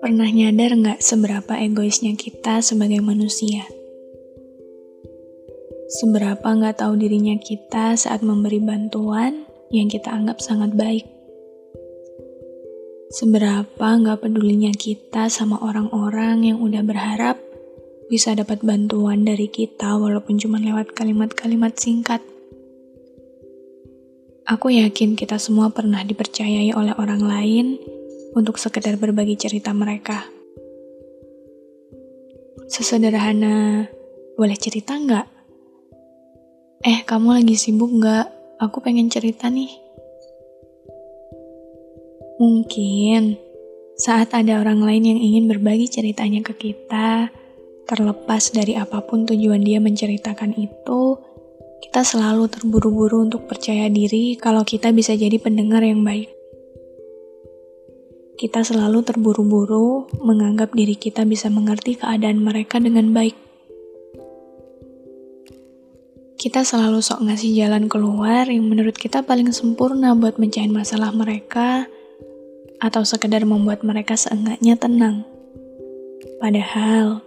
Pernah nyadar nggak seberapa egoisnya kita sebagai manusia? Seberapa nggak tahu dirinya kita saat memberi bantuan yang kita anggap sangat baik? Seberapa nggak pedulinya kita sama orang-orang yang udah berharap bisa dapat bantuan dari kita walaupun cuma lewat kalimat-kalimat singkat? Aku yakin kita semua pernah dipercayai oleh orang lain untuk sekedar berbagi cerita mereka. Sesederhana, boleh cerita nggak? Eh, kamu lagi sibuk nggak? Aku pengen cerita nih. Mungkin saat ada orang lain yang ingin berbagi ceritanya ke kita, terlepas dari apa pun tujuan dia menceritakan itu, kita selalu terburu-buru untuk percaya diri kalau kita bisa jadi pendengar yang baik kita selalu terburu-buru menganggap diri kita bisa mengerti keadaan mereka dengan baik. Kita selalu sok ngasih jalan keluar yang menurut kita paling sempurna buat mencahin masalah mereka, atau sekedar membuat mereka seenggaknya tenang. Padahal,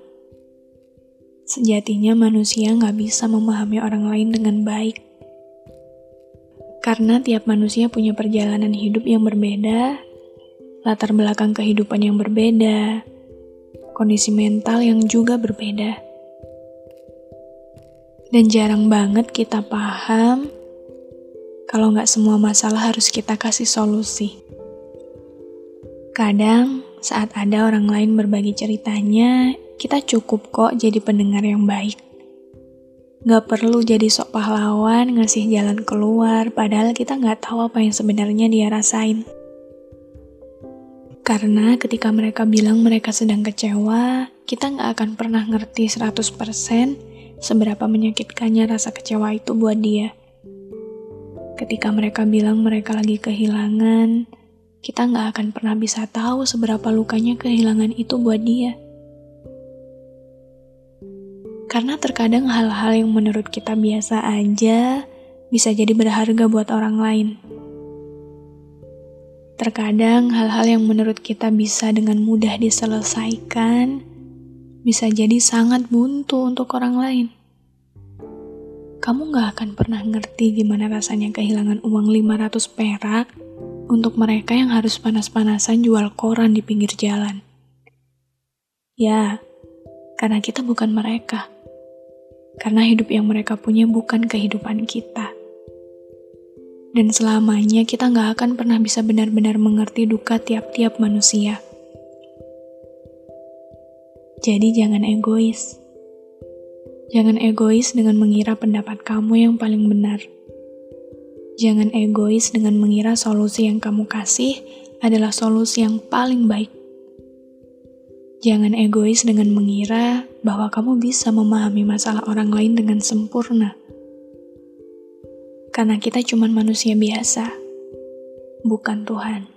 sejatinya manusia nggak bisa memahami orang lain dengan baik. Karena tiap manusia punya perjalanan hidup yang berbeda latar belakang kehidupan yang berbeda, kondisi mental yang juga berbeda. Dan jarang banget kita paham kalau nggak semua masalah harus kita kasih solusi. Kadang saat ada orang lain berbagi ceritanya, kita cukup kok jadi pendengar yang baik. Gak perlu jadi sok pahlawan ngasih jalan keluar, padahal kita nggak tahu apa yang sebenarnya dia rasain. Karena ketika mereka bilang mereka sedang kecewa, kita nggak akan pernah ngerti 100% seberapa menyakitkannya rasa kecewa itu buat dia. Ketika mereka bilang mereka lagi kehilangan, kita nggak akan pernah bisa tahu seberapa lukanya kehilangan itu buat dia. Karena terkadang hal-hal yang menurut kita biasa aja bisa jadi berharga buat orang lain. Terkadang hal-hal yang menurut kita bisa dengan mudah diselesaikan, bisa jadi sangat buntu untuk orang lain. Kamu gak akan pernah ngerti gimana rasanya kehilangan uang 500 perak untuk mereka yang harus panas-panasan jual koran di pinggir jalan. Ya, karena kita bukan mereka. Karena hidup yang mereka punya bukan kehidupan kita. Dan selamanya kita nggak akan pernah bisa benar-benar mengerti duka tiap-tiap manusia. Jadi jangan egois. Jangan egois dengan mengira pendapat kamu yang paling benar. Jangan egois dengan mengira solusi yang kamu kasih adalah solusi yang paling baik. Jangan egois dengan mengira bahwa kamu bisa memahami masalah orang lain dengan sempurna. Karena kita cuma manusia biasa, bukan Tuhan.